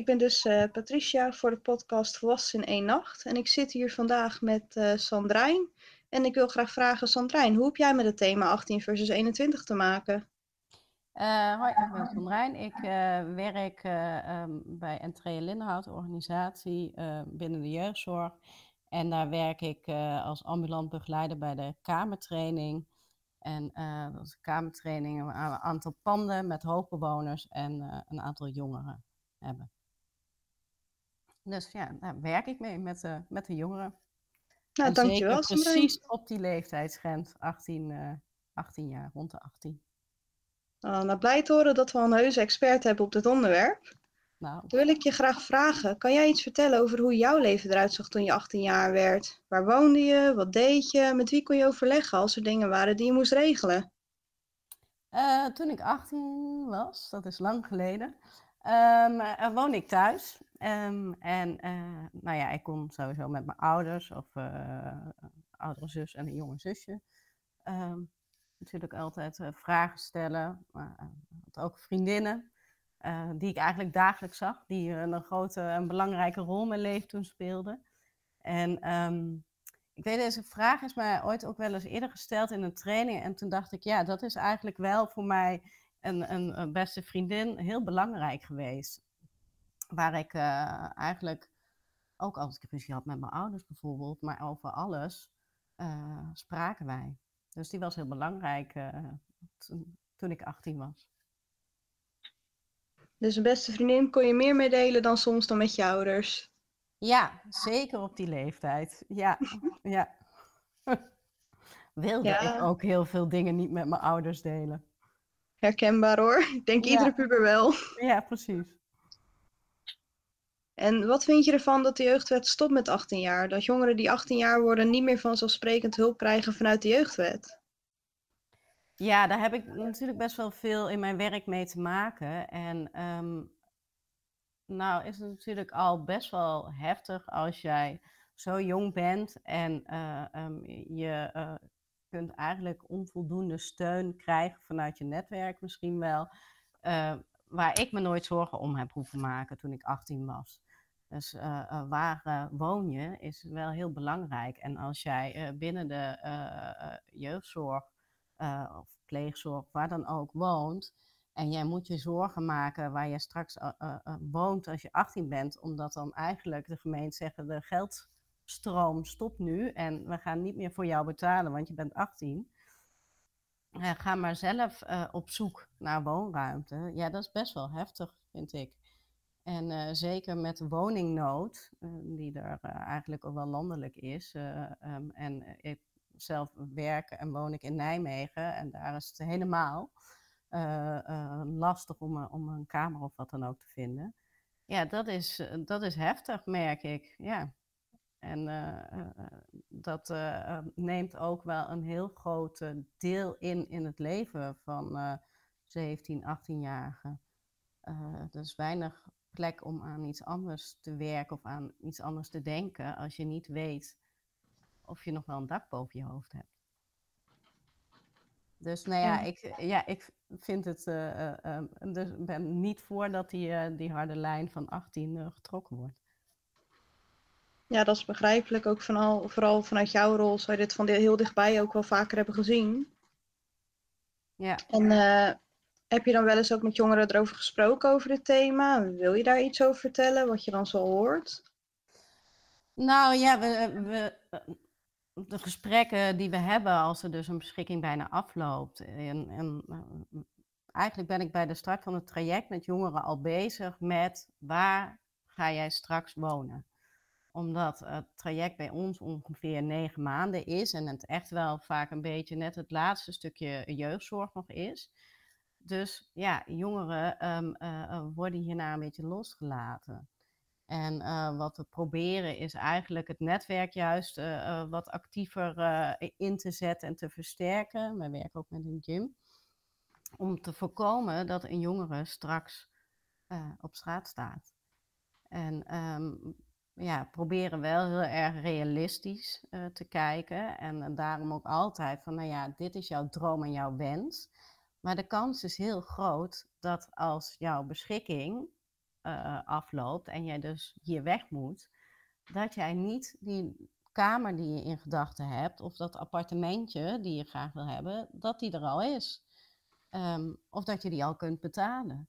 ik ben dus uh, Patricia voor de podcast Volwassen in één nacht. En ik zit hier vandaag met uh, Sandrijn. En ik wil graag vragen, Sandrijn, hoe heb jij met het thema 18 versus 21 te maken? Uh, hoi, ik ben Sandrijn. Ik werk um, bij Entree Lindenhout, organisatie binnen de jeugdzorg. En daar werk ik als ambulant begeleider bij de kamertraining. En dat is een kamertraining, een aantal panden met hoogbewoners en een aantal jongeren hebben. Dus ja, daar werk ik mee met, uh, met de jongeren. Nou, en dankjewel. Zeker precies op die leeftijdsgrens, 18, uh, 18 jaar, rond de 18. Uh, nou, blij te horen dat we een heuse expert hebben op dit onderwerp. Nou. Dan wil ik je graag vragen, kan jij iets vertellen over hoe jouw leven eruit zag toen je 18 jaar werd? Waar woonde je? Wat deed je? Met wie kon je overleggen als er dingen waren die je moest regelen? Uh, toen ik 18 was, dat is lang geleden, Um, woon ik thuis. Um, en uh, nou ja, ik kon sowieso met mijn ouders of uh, oudere zus en een jonge zusje um, natuurlijk altijd uh, vragen stellen. Maar ook vriendinnen die ik eigenlijk dagelijks zag, die een grote en belangrijke rol in mijn leven toen speelden. En ik weet, deze vraag is mij ooit ook wel eens eerder gesteld in een training. En toen dacht ik, ja, dat is eigenlijk wel voor mij een, een, beste vriendin heel belangrijk geweest. Waar ik uh, eigenlijk, ook als ik ruzie had met mijn ouders bijvoorbeeld, maar over alles, uh, spraken wij. Dus die was heel belangrijk uh, toen ik 18 was. Dus een beste vriendin kon je meer meedelen dan soms dan met je ouders? Ja, zeker op die leeftijd. Ja, ja. Wilde ja. ik ook heel veel dingen niet met mijn ouders delen herkenbaar hoor. Ik denk Ja. iedere puber wel. Ja, precies. En wat vind je ervan dat de jeugdwet stopt met 18 jaar? Dat jongeren die 18 jaar worden niet meer vanzelfsprekend hulp krijgen vanuit de jeugdwet? Ja, daar heb ik natuurlijk best wel veel in mijn werk mee te maken. En ehm, nou is het natuurlijk al best wel heftig als jij zo jong bent en eh, ehm, je eh, kunt eigenlijk onvoldoende steun krijgen vanuit je netwerk misschien wel. Uh, waar ik me nooit zorgen om heb hoeven maken toen ik 18 was. Dus uh, uh, waar woon je is wel heel belangrijk. En als jij binnen de jeugdzorg of pleegzorg, waar dan ook woont, en jij moet je zorgen maken waar je straks woont als je 18 bent, omdat dan eigenlijk de gemeente zeggen de geld stroom stopt nu en we gaan niet meer voor jou betalen, want je bent 18. Uh, ga maar zelf op zoek naar woonruimte. Ja, dat is best wel heftig, vind ik. En uh, zeker met woningnood, die er eigenlijk ook wel landelijk is. Um, en ik zelf werk en woon ik in Nijmegen en daar is het helemaal lastig om, om een kamer of wat dan ook te vinden. Ja, dat is, dat is heftig, merk ik. Ja. En uh, uh, dat uh, neemt ook wel een heel groot deel in in het leven van 17, 18-jarigen. er is weinig plek om aan iets anders te werken of aan iets anders te denken als je niet weet of je nog wel een dak boven je hoofd hebt. Dus nou ja, ik, ja, ik vind het, dus ben niet voor dat die, die harde lijn van 18 getrokken wordt. Ja, dat is begrijpelijk. Ook vooral, vooral vanuit jouw rol zou je dit van heel dichtbij ook wel vaker hebben gezien. Ja. En uh, heb je dan wel eens ook met jongeren erover gesproken over dit thema? Wil je daar iets over vertellen, wat je dan zo hoort? Nou ja, we, we, de gesprekken die we hebben als er dus een beschikking bijna afloopt. En, en eigenlijk ben ik bij de start van het traject met jongeren al bezig met waar ga jij straks wonen? omdat het traject bij ons ongeveer negen maanden is en het echt wel vaak een beetje net het laatste stukje jeugdzorg nog is. Dus ja, jongeren um, uh, worden hierna een beetje losgelaten. En uh, wat we proberen is eigenlijk het netwerk juist wat actiever in te zetten en te versterken. We werken ook met een gym. Om te voorkomen dat een jongere straks op straat staat. En um, ja, proberen wel heel erg realistisch te kijken. En, en, daarom ook altijd van, nou ja, dit is jouw droom en jouw wens. Maar de kans is heel groot dat als jouw beschikking afloopt en jij dus hier weg moet, dat jij niet die kamer die je in gedachten hebt, of dat appartementje die je graag wil hebben, dat die er al is. Ehm, of dat je die al kunt betalen.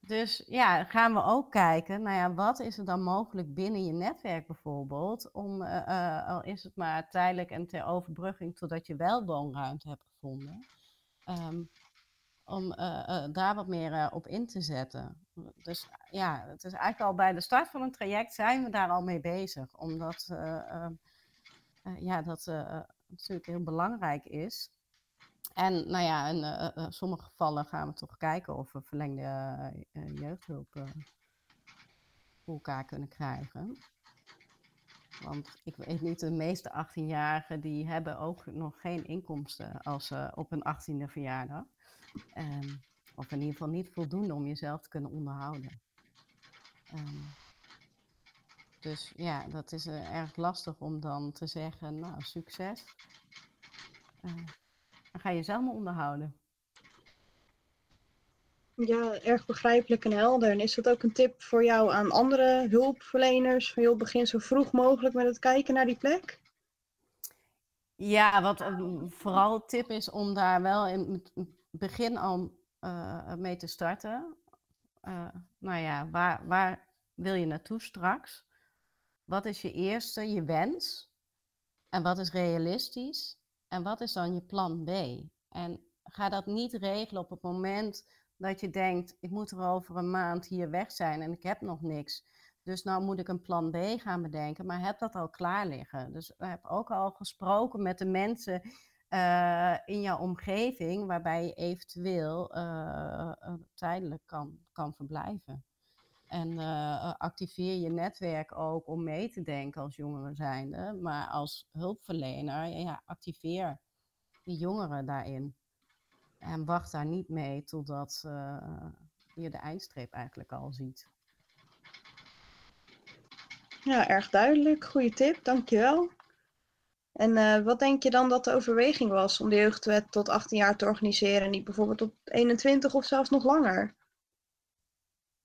Dus ja, gaan we ook kijken, nou ja, wat is er dan mogelijk binnen je netwerk bijvoorbeeld, om, uh, uh, al is het maar tijdelijk en ter overbrugging totdat je wel woonruimte hebt gevonden, um, om uh, daar wat meer op in te zetten. Dus ja, het is eigenlijk al bij de start van een traject zijn we daar al mee bezig, omdat ehm, ja, dat natuurlijk heel belangrijk is. En nou ja, in sommige gevallen gaan we toch kijken of we verlengde jeugdhulp voor elkaar kunnen krijgen. Want ik weet niet, de meeste 18-jarigen die hebben ook nog geen inkomsten als op hun 18e verjaardag. Um, of in ieder geval niet voldoende om jezelf te kunnen onderhouden. Um, dus ja, dat is erg lastig om dan te zeggen, nou, succes. Dan ga je zelf maar onderhouden. Ja, erg begrijpelijk en helder. En is dat ook een tip voor jou aan andere hulpverleners? Van begin zo vroeg mogelijk met het kijken naar die plek? Ja, wat vooral tip is om daar wel in het begin al uh, mee te starten. Uh, nou ja, waar, waar wil je naartoe straks? Wat is je eerste, je wens? En wat is realistisch? En wat is dan je plan B? En ga dat niet regelen op het moment dat je denkt, ik moet er over een maand hier weg zijn en ik heb nog niks. Dus nou moet ik een plan B gaan bedenken, maar heb dat al klaar liggen. Dus heb ook al gesproken met de mensen uh, in jouw omgeving waarbij je eventueel uh, tijdelijk kan, kan verblijven. En activeer je netwerk ook om mee te denken als jongeren zijnde. Maar als hulpverlener, ja, activeer die jongeren daarin. En wacht daar niet mee totdat uh, je de eindstreep eigenlijk al ziet. Ja, erg duidelijk. Goeie tip, dankjewel. En uh, wat denk je dan dat de overweging was om de jeugdwet tot 18 jaar te organiseren en niet bijvoorbeeld tot 21 of zelfs nog langer?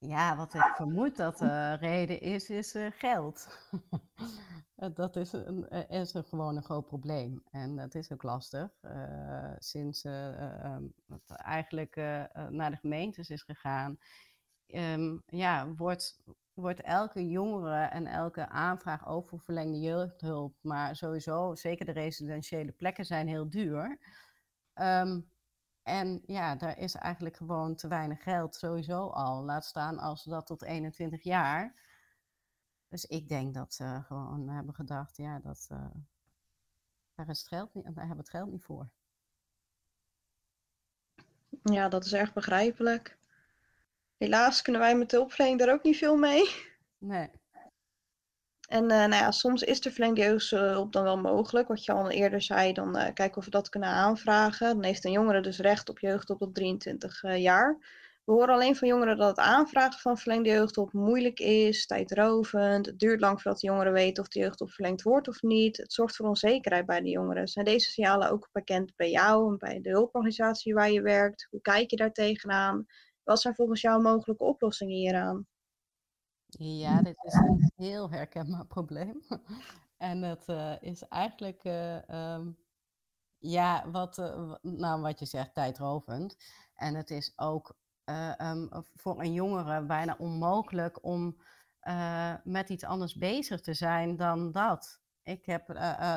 Ja, wat ik vermoed dat de reden is, is uh, geld. dat is, een, eh, is een, gewoon een groot probleem. En dat is ook lastig. Uh, sinds um, het eigenlijk naar de gemeentes is gegaan, um, ja, wordt, wordt elke jongere en elke aanvraag voor verlengde jeugdhulp, maar sowieso, zeker de residentiële plekken zijn heel duur. Um, en ja, daar is eigenlijk gewoon te weinig geld sowieso al. Laat staan als dat tot 21 jaar. Dus ik denk dat ze gewoon hebben gedacht, ja, dat, uh, daar, is het geld niet, daar hebben we het geld niet voor. Ja, dat is erg begrijpelijk. Helaas kunnen wij met de opleiding daar ook niet veel mee. Nee. En uh, nou ja, soms is de verlengde jeugdhulp dan wel mogelijk. Wat je al eerder zei, dan uh, kijken of we dat kunnen aanvragen. Dan heeft een jongere dus recht op jeugdhulp tot 23 uh, jaar. We horen alleen van jongeren dat het aanvragen van verlengde jeugdhulp moeilijk is, tijdrovend. Het duurt lang voordat de jongeren weten of de jeugdhulp verlengd wordt of niet. Het zorgt voor onzekerheid bij de jongeren. Zijn deze signalen ook bekend bij jou en bij de hulporganisatie waar je werkt? Hoe kijk je daar tegenaan? Wat zijn volgens jou mogelijke oplossingen hieraan? Ja, dit is een heel herkenbaar probleem. en het uh, is eigenlijk, uh, um, ja, wat, uh, wat je zegt, tijdrovend. En het is ook um, voor een jongere bijna onmogelijk om met iets anders bezig te zijn dan dat. Ik heb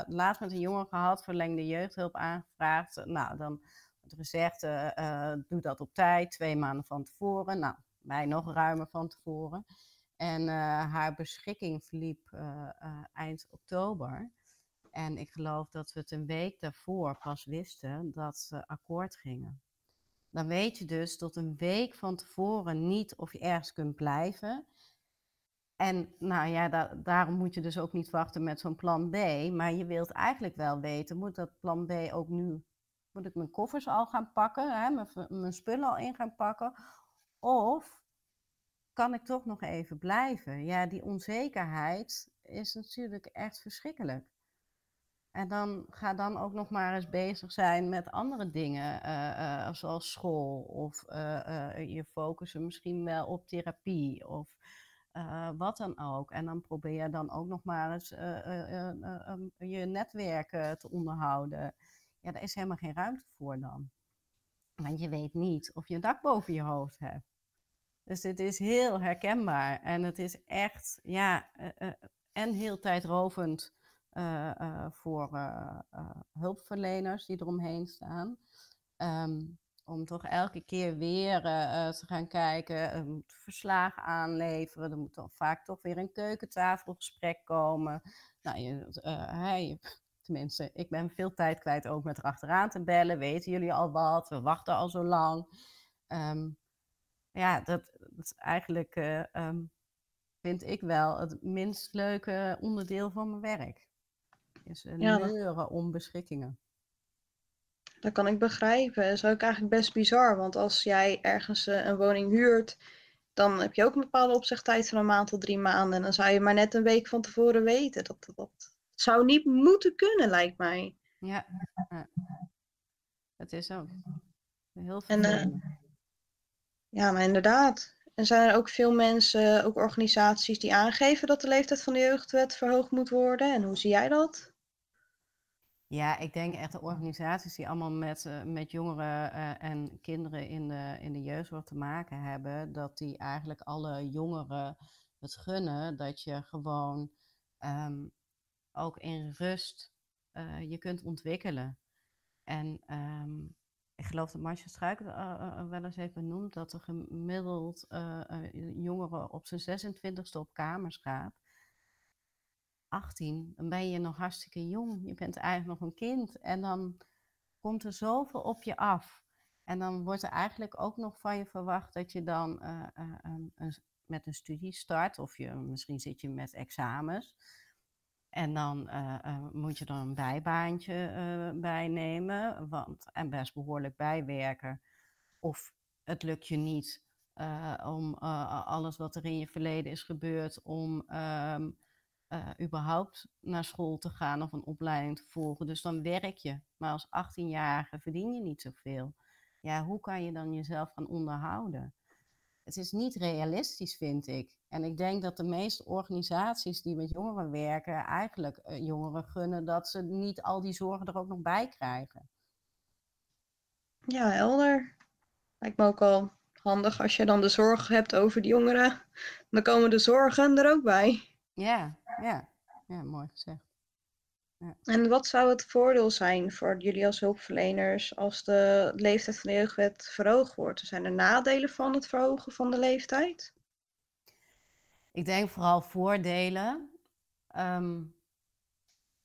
laatst met een jongen gehad, verlengde jeugdhulp aangevraagd. Nou, dan wordt gezegd, doe dat op tijd, twee maanden van tevoren. Nou, mij nog ruimer van tevoren. En uh, haar beschikking verliep uh, uh, eind oktober. En ik geloof dat we het een week daarvoor pas wisten dat ze akkoord gingen. Dan weet je dus tot een week van tevoren niet of je ergens kunt blijven. En nou ja, da daarom moet je dus ook niet wachten met zo'n plan B. Maar je wilt eigenlijk wel weten, moet dat plan B ook nu, moet ik mijn koffers al gaan pakken, hè, mijn, mijn spullen al in gaan pakken? Of kan ik toch nog even blijven? Ja, die onzekerheid is natuurlijk echt verschrikkelijk. En dan ga dan ook nog maar eens bezig zijn met andere dingen, uh, zoals school. Of je focussen misschien wel op therapie of wat dan ook. En dan probeer je dan ook nog maar eens je netwerk te onderhouden. Ja, daar is helemaal geen ruimte voor dan. Want je weet niet of je een dak boven je hoofd hebt. Dus het is heel herkenbaar. En het is echt, ja, en heel tijdrovend uh, voor uh, hulpverleners die eromheen staan. Um, om toch elke keer weer te gaan kijken, er moet verslagen aanleveren, er moet dan vaak toch weer een keukentafelgesprek komen. Nou, je, hey, tenminste, ik ben veel tijd kwijt ook met erachteraan te bellen. Weten jullie al wat? We wachten al zo lang. Um, ja, dat, dat, is eigenlijk, um, vind ik wel, het minst leuke onderdeel van mijn werk is een ja, leuren om beschikkingen. Dat kan ik begrijpen. Dat is ook eigenlijk best bizar. Want als jij ergens eh, een woning huurt, dan heb je ook een bepaalde opzegtijd van een maand tot drie maanden. En dan zou je maar net een week van tevoren weten. Dat, dat, dat zou niet moeten kunnen, lijkt mij. Ja, het is ook heel veel. En, uh, ja, maar inderdaad. En zijn er ook veel mensen, ook organisaties, die aangeven dat de leeftijd van de jeugdwet verhoogd moet worden? En hoe zie jij dat? Ja, ik denk echt de organisaties die allemaal met, uh, met jongeren uh, en kinderen in de, in de jeugdzorg te maken hebben, dat die eigenlijk alle jongeren het gunnen dat je gewoon um, ook in rust uh, je kunt ontwikkelen. En um, ik geloof dat Marcia Struik wel eens heeft benoemd dat er gemiddeld jongeren op zijn 26e op kamers gaat. 18, dan ben je nog hartstikke jong. Je bent eigenlijk nog een kind. En dan komt er zoveel op je af. En dan wordt er eigenlijk ook nog van je verwacht dat je dan uh, uh, een, met een studie start. Of je, misschien zit je met examens. En dan uh, moet je dan een bijbaantje bijnemen. Want, en best behoorlijk bijwerken. Of het lukt je niet om alles wat er in je verleden is gebeurd, om ehm, uh, überhaupt naar school te gaan of een opleiding te volgen. Dus dan werk je. Maar als 18-jarige verdien je niet zoveel. Ja, hoe kan je dan jezelf gaan onderhouden? Het is niet realistisch, vind ik. En ik denk dat de meeste organisaties die met jongeren werken, eigenlijk uh, jongeren gunnen dat ze niet al die zorgen er ook nog bij krijgen. Ja, helder. Lijkt me ook al handig als je dan de zorg hebt over die jongeren. Dan komen de zorgen er ook bij. Ja, ja, ja mooi gezegd. Ja. En wat zou het voordeel zijn voor jullie als hulpverleners als de leeftijd van de jeugdwet verhoogd wordt? Zijn er nadelen van het verhogen van de leeftijd? Ik denk vooral voordelen. Um,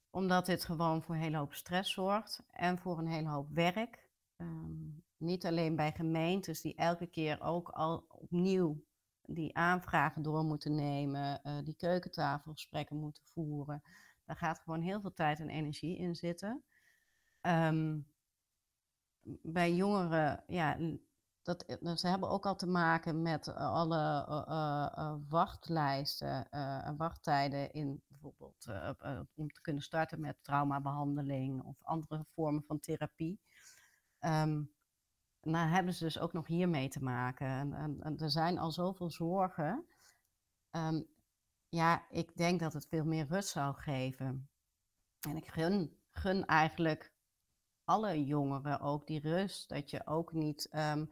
omdat dit gewoon voor een hele hoop stress zorgt en voor een hele hoop werk. Um, niet alleen bij gemeentes die elke keer ook al opnieuw die aanvragen door moeten nemen, uh, die keukentafelgesprekken moeten voeren. Daar gaat gewoon heel veel tijd en energie in zitten. Um, bij jongeren, ja, dat, eh, ze hebben ook al te maken met eh, alle uh, wachtlijsten en wachttijden in bijvoorbeeld om te kunnen starten met traumabehandeling of andere vormen van therapie. Um, nou hebben ze dus ook nog hiermee te maken. En, er zijn al zoveel zorgen. Um, ja, ik denk dat het veel meer rust zou geven. En ik gun, eigenlijk alle jongeren ook die rust. Dat je ook niet um,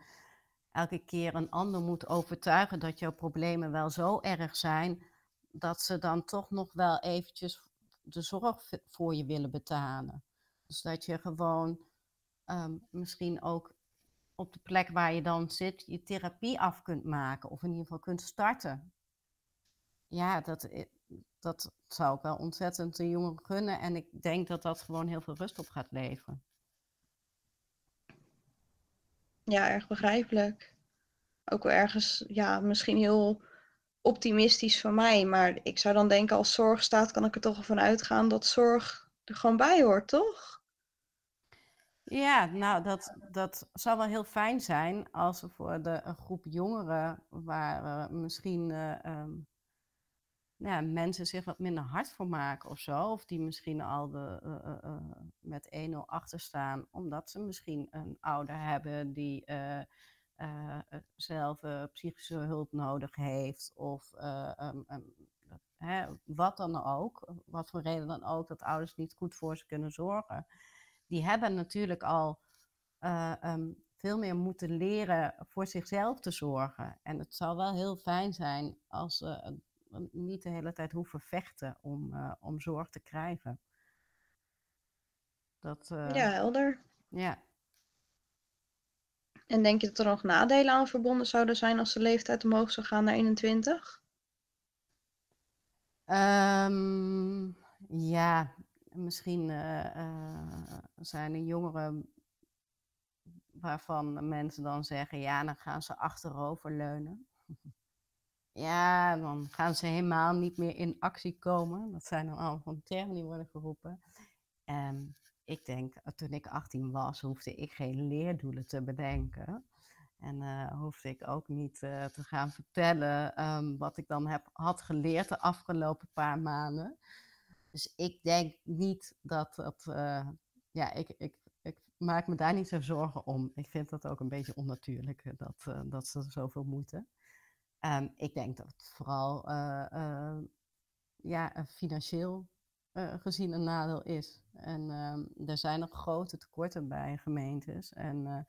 elke keer een ander moet overtuigen dat jouw problemen wel zo erg zijn. Dat ze dan toch nog wel eventjes de zorg voor je willen betalen. Dus dat je gewoon um, misschien ook op de plek waar je dan zit, je therapie af kunt maken. Of in ieder geval kunt starten. Ja, dat, dat zou ik wel ontzettend de jongeren gunnen. En ik denk dat dat gewoon heel veel rust op gaat leveren. Ja, erg begrijpelijk. Ook wel ergens, ja, misschien heel optimistisch van mij. Maar ik zou dan denken, als zorg staat, kan ik er toch van uitgaan dat zorg er gewoon bij hoort, toch? Ja, nou, dat, dat zou wel heel fijn zijn als er voor de, een groep jongeren waar uh, misschien uh, um, ja, mensen zich wat minder hard voor maken of zo. Of die misschien al de, uh, uh, met 1-0 achter staan, omdat ze misschien een ouder hebben die zelf psychische hulp nodig heeft. Of um, um, hè, wat dan ook, wat voor reden dan ook, dat ouders niet goed voor ze kunnen zorgen. Die hebben natuurlijk al um, veel meer moeten leren voor zichzelf te zorgen. En het zou wel heel fijn zijn als ze niet de hele tijd hoeven vechten om, uh, om zorg te krijgen. Dat, uh, ja, helder. Ja. En denk je dat er nog nadelen aan verbonden zouden zijn als de leeftijd omhoog zou gaan naar 21? Um, ehm, ja, misschien uh, zijn er jongeren waarvan mensen dan zeggen, ja, dan gaan ze achterover leunen. Ja, dan gaan ze helemaal niet meer in actie komen. Dat zijn dan allemaal van termen die worden geroepen. En ik denk, eh, toen ik 18 was, hoefde ik geen leerdoelen te bedenken. En uh, hoefde ik ook niet uh, te gaan vertellen um, wat ik dan heb, had geleerd de afgelopen paar maanden. Dus ik denk niet dat dat. Ja, ik, ik, ik maak me daar niet zo zorgen om. Ik vind dat ook een beetje onnatuurlijk dat, dat ze zoveel moeten. Um, ik denk dat het vooral uh, ja, financieel uh, gezien een nadeel is. En um, er zijn nog grote tekorten bij gemeentes. En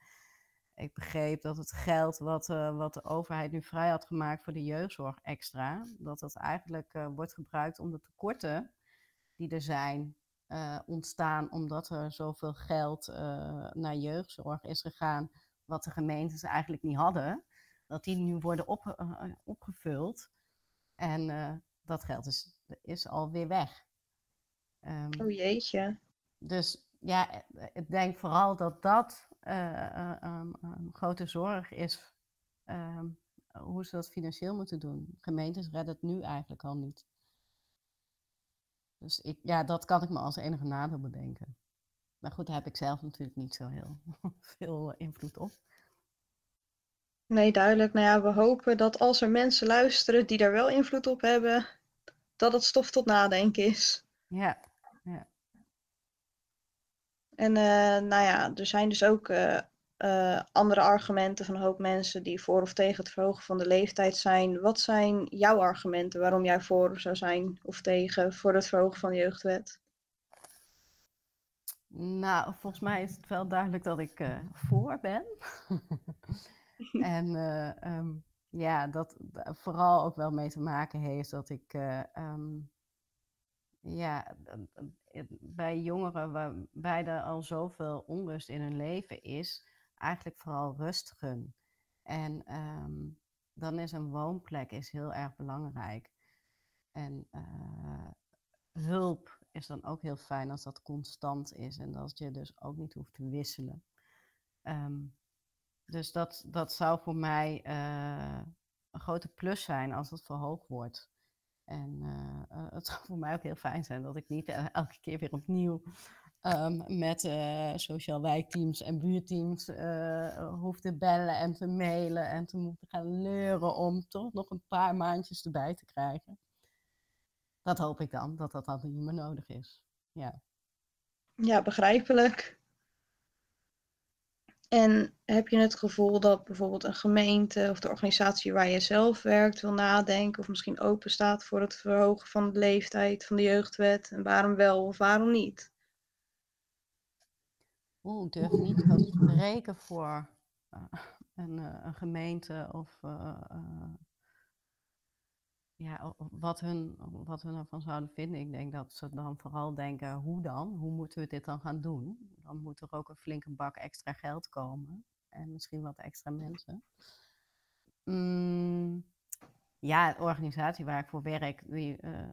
ik begreep dat het geld wat, wat de overheid nu vrij had gemaakt voor de jeugdzorg extra, dat dat eigenlijk wordt gebruikt om de tekorten die er zijn ontstaan omdat er zoveel geld naar jeugdzorg is gegaan, wat de gemeentes eigenlijk niet hadden dat die nu worden op, uh, opgevuld. En uh, dat geld is, is alweer weg. Um, oh jeetje. Dus ja, ik denk vooral dat dat uh, um, um, grote zorg is. hoe ze dat financieel moeten doen. Gemeentes redden het nu eigenlijk al niet. Dus ik, ja, dat kan ik me als enige nadeel bedenken. Maar goed, daar heb ik zelf natuurlijk niet zo heel veel invloed op. Nee, duidelijk. Nou ja, we hopen dat als er mensen luisteren die daar wel invloed op hebben, dat het stof tot nadenken is. Ja, ja. En uh, nou ja, er zijn dus ook uh, uh, andere argumenten van een hoop mensen die voor of tegen het verhogen van de leeftijd zijn. Wat zijn jouw argumenten waarom jij voor zou zijn of tegen voor het verhogen van de jeugdwet? Nou, volgens mij is het wel duidelijk dat ik voor ben. en uh, um, ja, dat vooral ook wel mee te maken heeft dat ik uh, um, ja, bij jongeren waarbij er al zoveel onrust in hun leven is, eigenlijk vooral rust. En um, dan is een woonplek is heel erg belangrijk. En hulp is dan ook heel fijn als dat constant is en dat je dus ook niet hoeft te wisselen. Um, dus dat, dat zou voor mij uh, een grote plus zijn als het verhoogd wordt. En uh, het zou voor mij ook heel fijn zijn dat ik niet elke keer weer opnieuw um, met uh, sociaal wijkteams en buurteams hoef te bellen en te mailen en te moeten gaan leuren om toch nog een paar maandjes erbij te krijgen. Dat hoop ik dan, dat dat dan niet meer nodig is. Ja, ja begrijpelijk. En heb je het gevoel dat bijvoorbeeld een gemeente of de organisatie waar je zelf werkt wil nadenken of misschien open staat voor het verhogen van de leeftijd van de jeugdwet en waarom wel of waarom niet? Oeh, ik durf niet te spreken voor uh, een, uh, een, gemeente of uh, ja, wat, hun, wat hun ervan zouden vinden. Ik denk dat ze dan vooral denken, hoe dan? Hoe moeten we dit dan gaan doen? Dan moet er ook een flinke bak extra geld komen. En misschien wat extra mensen. Mm, ja, de organisatie waar ik voor werk, die uh,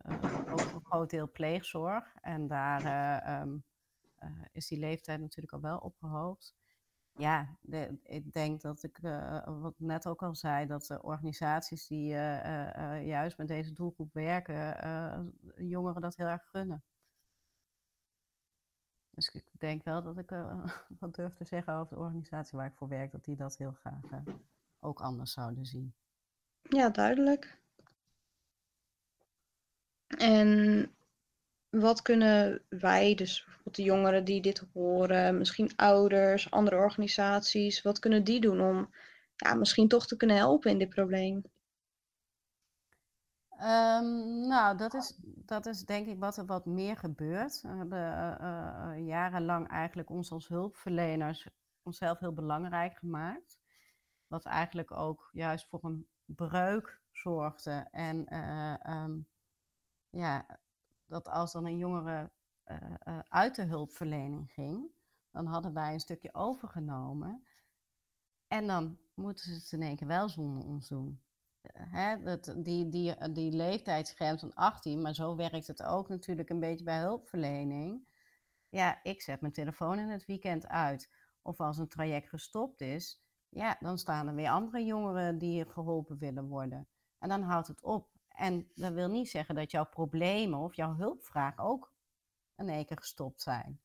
ook een groot deel pleegzorg. En daar um, uh, is die leeftijd natuurlijk al wel opgehoogd ja, ik denk dat ik, uh, wat net ook al zei, dat de organisaties die uh, uh, juist met deze doelgroep werken, jongeren dat heel erg gunnen. Dus ik denk wel dat ik wat durf te zeggen over de organisatie waar ik voor werk, dat die dat heel graag ook anders zouden zien. Ja, duidelijk. En wat kunnen wij, dus bijvoorbeeld de jongeren die dit horen, misschien ouders, andere organisaties, wat kunnen die doen om ja, misschien toch te kunnen helpen in dit probleem? Um, nou, dat is, dat is denk ik wat er wat meer gebeurt. We hebben uh, jarenlang eigenlijk ons als hulpverleners onszelf heel belangrijk gemaakt. Wat eigenlijk ook juist voor een breuk zorgde. En um, ja, dat als dan een jongere uit de hulpverlening ging, dan hadden wij een stukje overgenomen. En dan moeten ze het in één keer wel zonder ons doen hè, dat, die, die, die leeftijdsgrens van 18, maar zo werkt het ook natuurlijk een beetje bij hulpverlening. Ja, ik zet mijn telefoon in het weekend uit. Of als een traject gestopt is, ja, dan staan er weer andere jongeren die geholpen willen worden. En dan houdt het op. En dat wil niet zeggen dat jouw problemen of jouw hulpvraag ook in één keer gestopt zijn.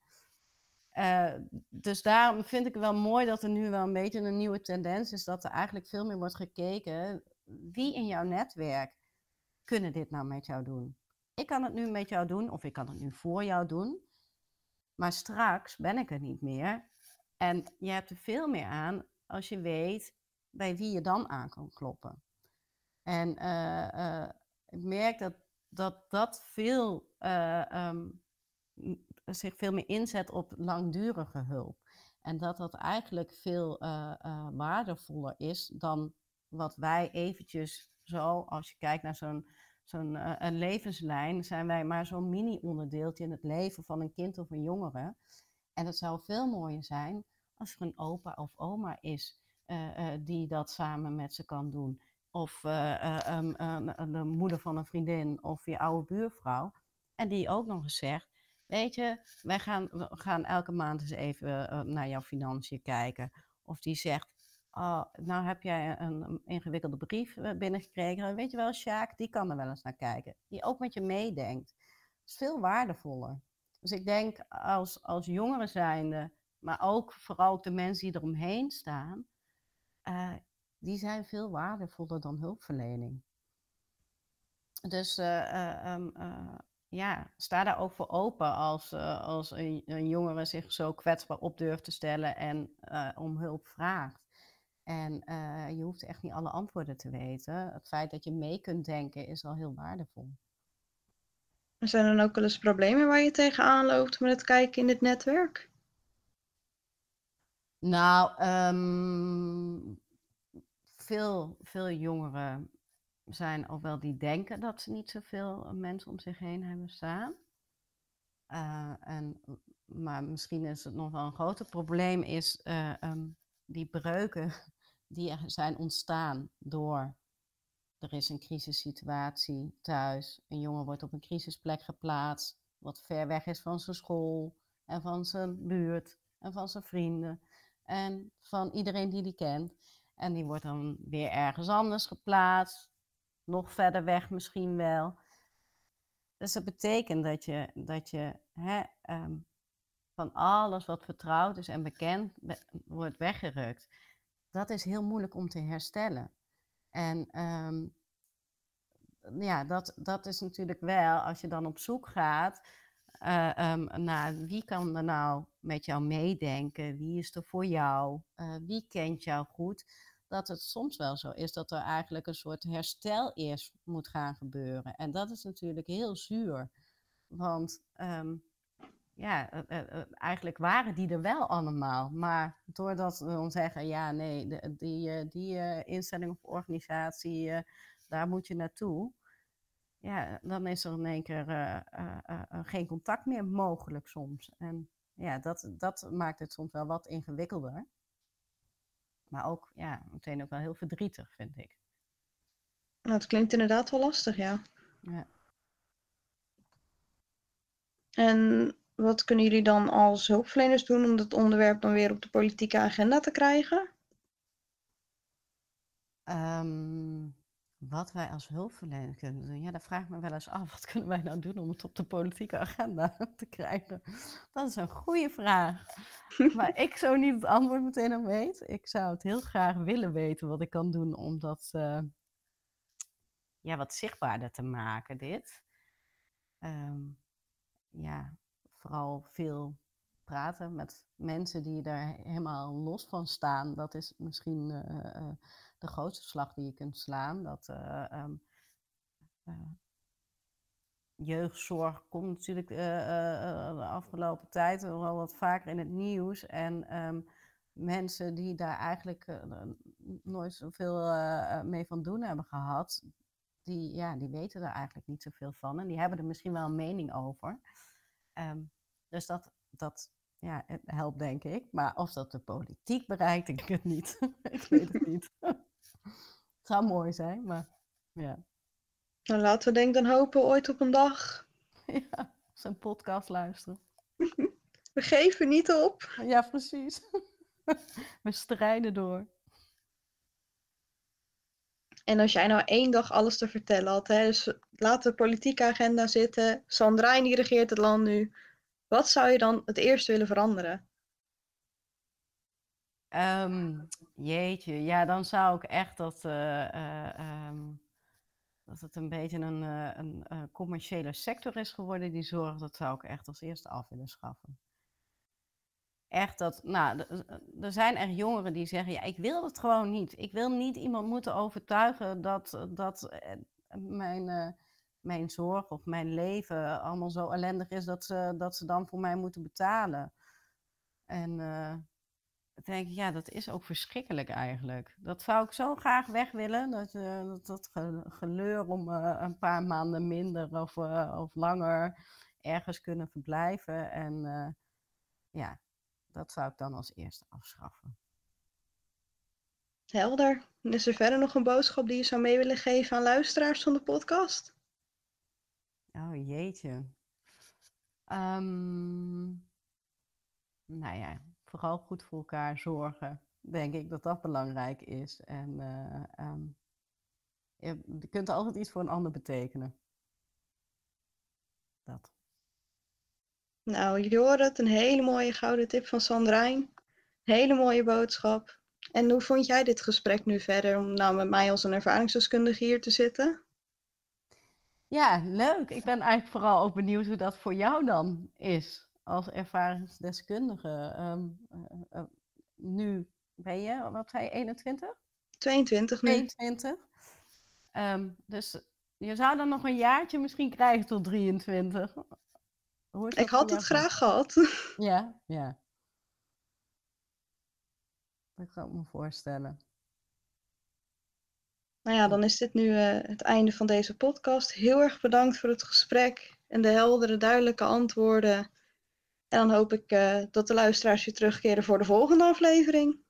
Uh, dus daarom vind ik het wel mooi dat er nu wel een beetje een nieuwe tendens is, dat er eigenlijk veel meer wordt gekeken wie in jouw netwerk kunnen dit nou met jou doen? Ik kan het nu met jou doen of ik kan het nu voor jou doen. Maar straks ben ik er niet meer. En je hebt er veel meer aan als je weet bij wie je dan aan kan kloppen. En uh, uh, ik merk dat dat, dat veel, uh, um, zich veel meer inzet op langdurige hulp. En dat dat eigenlijk veel waardevoller is dan wat wij eventjes zo, als je kijkt naar zo'n zo'n een levenslijn, zijn wij maar zo'n mini-onderdeeltje in het leven van een kind of een jongere. En het zou veel mooier zijn als er een opa of oma is die dat samen met ze kan doen. Of um, de moeder van een vriendin of je oude buurvrouw. En die ook nog eens zegt, weet je, wij gaan, we gaan elke maand eens even naar jouw financiën kijken. Of die zegt, oh, nou heb jij een, ingewikkelde brief eh, binnengekregen. Weet je wel, Sjaak, die kan er wel eens naar kijken. Die ook met je meedenkt. Dat is veel waardevoller. Dus ik denk als, als jongeren zijnde, maar ook vooral de mensen die eromheen staan, die zijn veel waardevoller dan hulpverlening. Dus uh, um, ja, sta daar ook voor open als, als een, een, jongere zich zo kwetsbaar op durft te stellen en om hulp vraagt. En uh, je hoeft echt niet alle antwoorden te weten. Het feit dat je mee kunt denken is al heel waardevol. Zijn er dan ook wel eens problemen waar je tegenaan loopt met het kijken in dit netwerk? Nou, um, veel, veel jongeren zijn ook wel die denken dat ze niet zoveel mensen om zich heen hebben staan. Uh, en, maar misschien is het nog wel een groter probleem, is uh, um, die breuken die zijn ontstaan door er is een crisissituatie thuis, een jongen wordt op een crisisplek geplaatst, wat ver weg is van zijn school en van zijn buurt en van zijn vrienden en van iedereen die die kent. En die wordt dan weer ergens anders geplaatst, nog verder weg misschien wel. Dus dat betekent dat je, dat je hè, um, van alles wat vertrouwd is en bekend wordt weggerukt dat is heel moeilijk om te herstellen. En um, ja, dat, dat is natuurlijk wel, als je dan op zoek gaat uh, naar wie kan er nou met jou meedenken, wie is er voor jou, uh, wie kent jou goed, dat het soms wel zo is dat er eigenlijk een soort herstel eerst moet gaan gebeuren. En dat is natuurlijk heel zuur, want um, ja, eh, eh, eh, eigenlijk waren die er wel allemaal. Maar doordat we dan zeggen, ja, nee, de, die, die instelling of organisatie, daar moet je naartoe. Ja, dan is er in één keer geen contact meer mogelijk soms. En ja, dat, dat maakt het soms wel wat ingewikkelder. Maar ook, ja, meteen ook wel heel verdrietig, vind ik. Nou, het klinkt inderdaad wel lastig, ja. Ja. En wat kunnen jullie dan als hulpverleners doen om dat onderwerp dan weer op de politieke agenda te krijgen? Um, wat wij als hulpverlener kunnen doen, ja, dat vraag ik me wel eens af. Wat kunnen wij nou doen om het op de politieke agenda te krijgen? Dat is een goede vraag. maar ik zo niet het antwoord meteen aan weet. Ik zou het heel graag willen weten wat ik kan doen om dat uh, ja, wat zichtbaarder te maken, dit. ehm, ja, vooral veel praten met mensen die daar helemaal los van staan. Dat is misschien de grootste slag die je kunt slaan. Dat ehm, jeugdzorg komt natuurlijk de afgelopen tijd wel wat vaker in het nieuws. En ehm, mensen die daar eigenlijk nooit zoveel mee van doen hebben gehad, die, ja, die weten er eigenlijk niet zoveel van. En die hebben er misschien wel een mening over. Ehm, dus dat, dat ja, helpt, denk ik. Maar of dat de politiek bereikt, ik het niet. ik weet het niet. zou mooi zijn, maar ja. Nou, laten we denk dan hopen ooit op een dag. ja, zijn podcast luisteren. we geven niet op. Ja, precies. we strijden door. En als jij nou één dag alles te vertellen had, hè, dus laat de politieke agenda zitten, Sandrijn die regeert het land nu, wat zou je dan het eerst willen veranderen? Um, jeetje, ja, dan zou ik echt dat, uh, uh, um, dat het een beetje een, uh, een commerciële sector is geworden die zorgt. Dat zou ik echt als eerste af willen schaffen. Echt dat, nou, er zijn echt jongeren die zeggen, ja, ik wil het gewoon niet. Ik wil niet iemand moeten overtuigen dat, dat mijn mijn zorg of mijn leven allemaal zo ellendig is dat ze, dat ze dan voor mij moeten betalen. En denk ik, ja, dat is ook verschrikkelijk eigenlijk. Dat zou ik zo graag weg willen. Dat, uh, dat, dat geleur om uh, een paar maanden minder of, of langer ergens kunnen verblijven. En ja, dat zou ik dan als eerste afschaffen. Helder. Is er verder nog een boodschap die je zou mee willen geven aan luisteraars van de podcast? Oh jeetje. Um, nou ja, vooral goed voor elkaar zorgen. Denk ik dat dat belangrijk is. En uh, um, je, kunt altijd iets voor een ander betekenen. Dat. Nou, jullie horen het. Een hele mooie gouden tip van Sandrijn. Hele mooie boodschap. En hoe vond jij dit gesprek nu verder om nou met mij als een ervaringsdeskundige hier te zitten? Ja, leuk. Ik ben eigenlijk vooral ook benieuwd hoe dat voor jou dan is als ervaringsdeskundige. Um, uh, nu ben je, wat zei je, 21? 22 nu. 22. Um, dus je zou dan nog een jaartje misschien krijgen tot 23. Ik had het graag gehad. Ja, ja. Dat kan ik me voorstellen. Nou ja, dan is dit nu uh, het einde van deze podcast. Heel erg bedankt voor het gesprek en de heldere, duidelijke antwoorden. En dan hoop ik uh, dat de luisteraars weer terugkeren voor de volgende aflevering.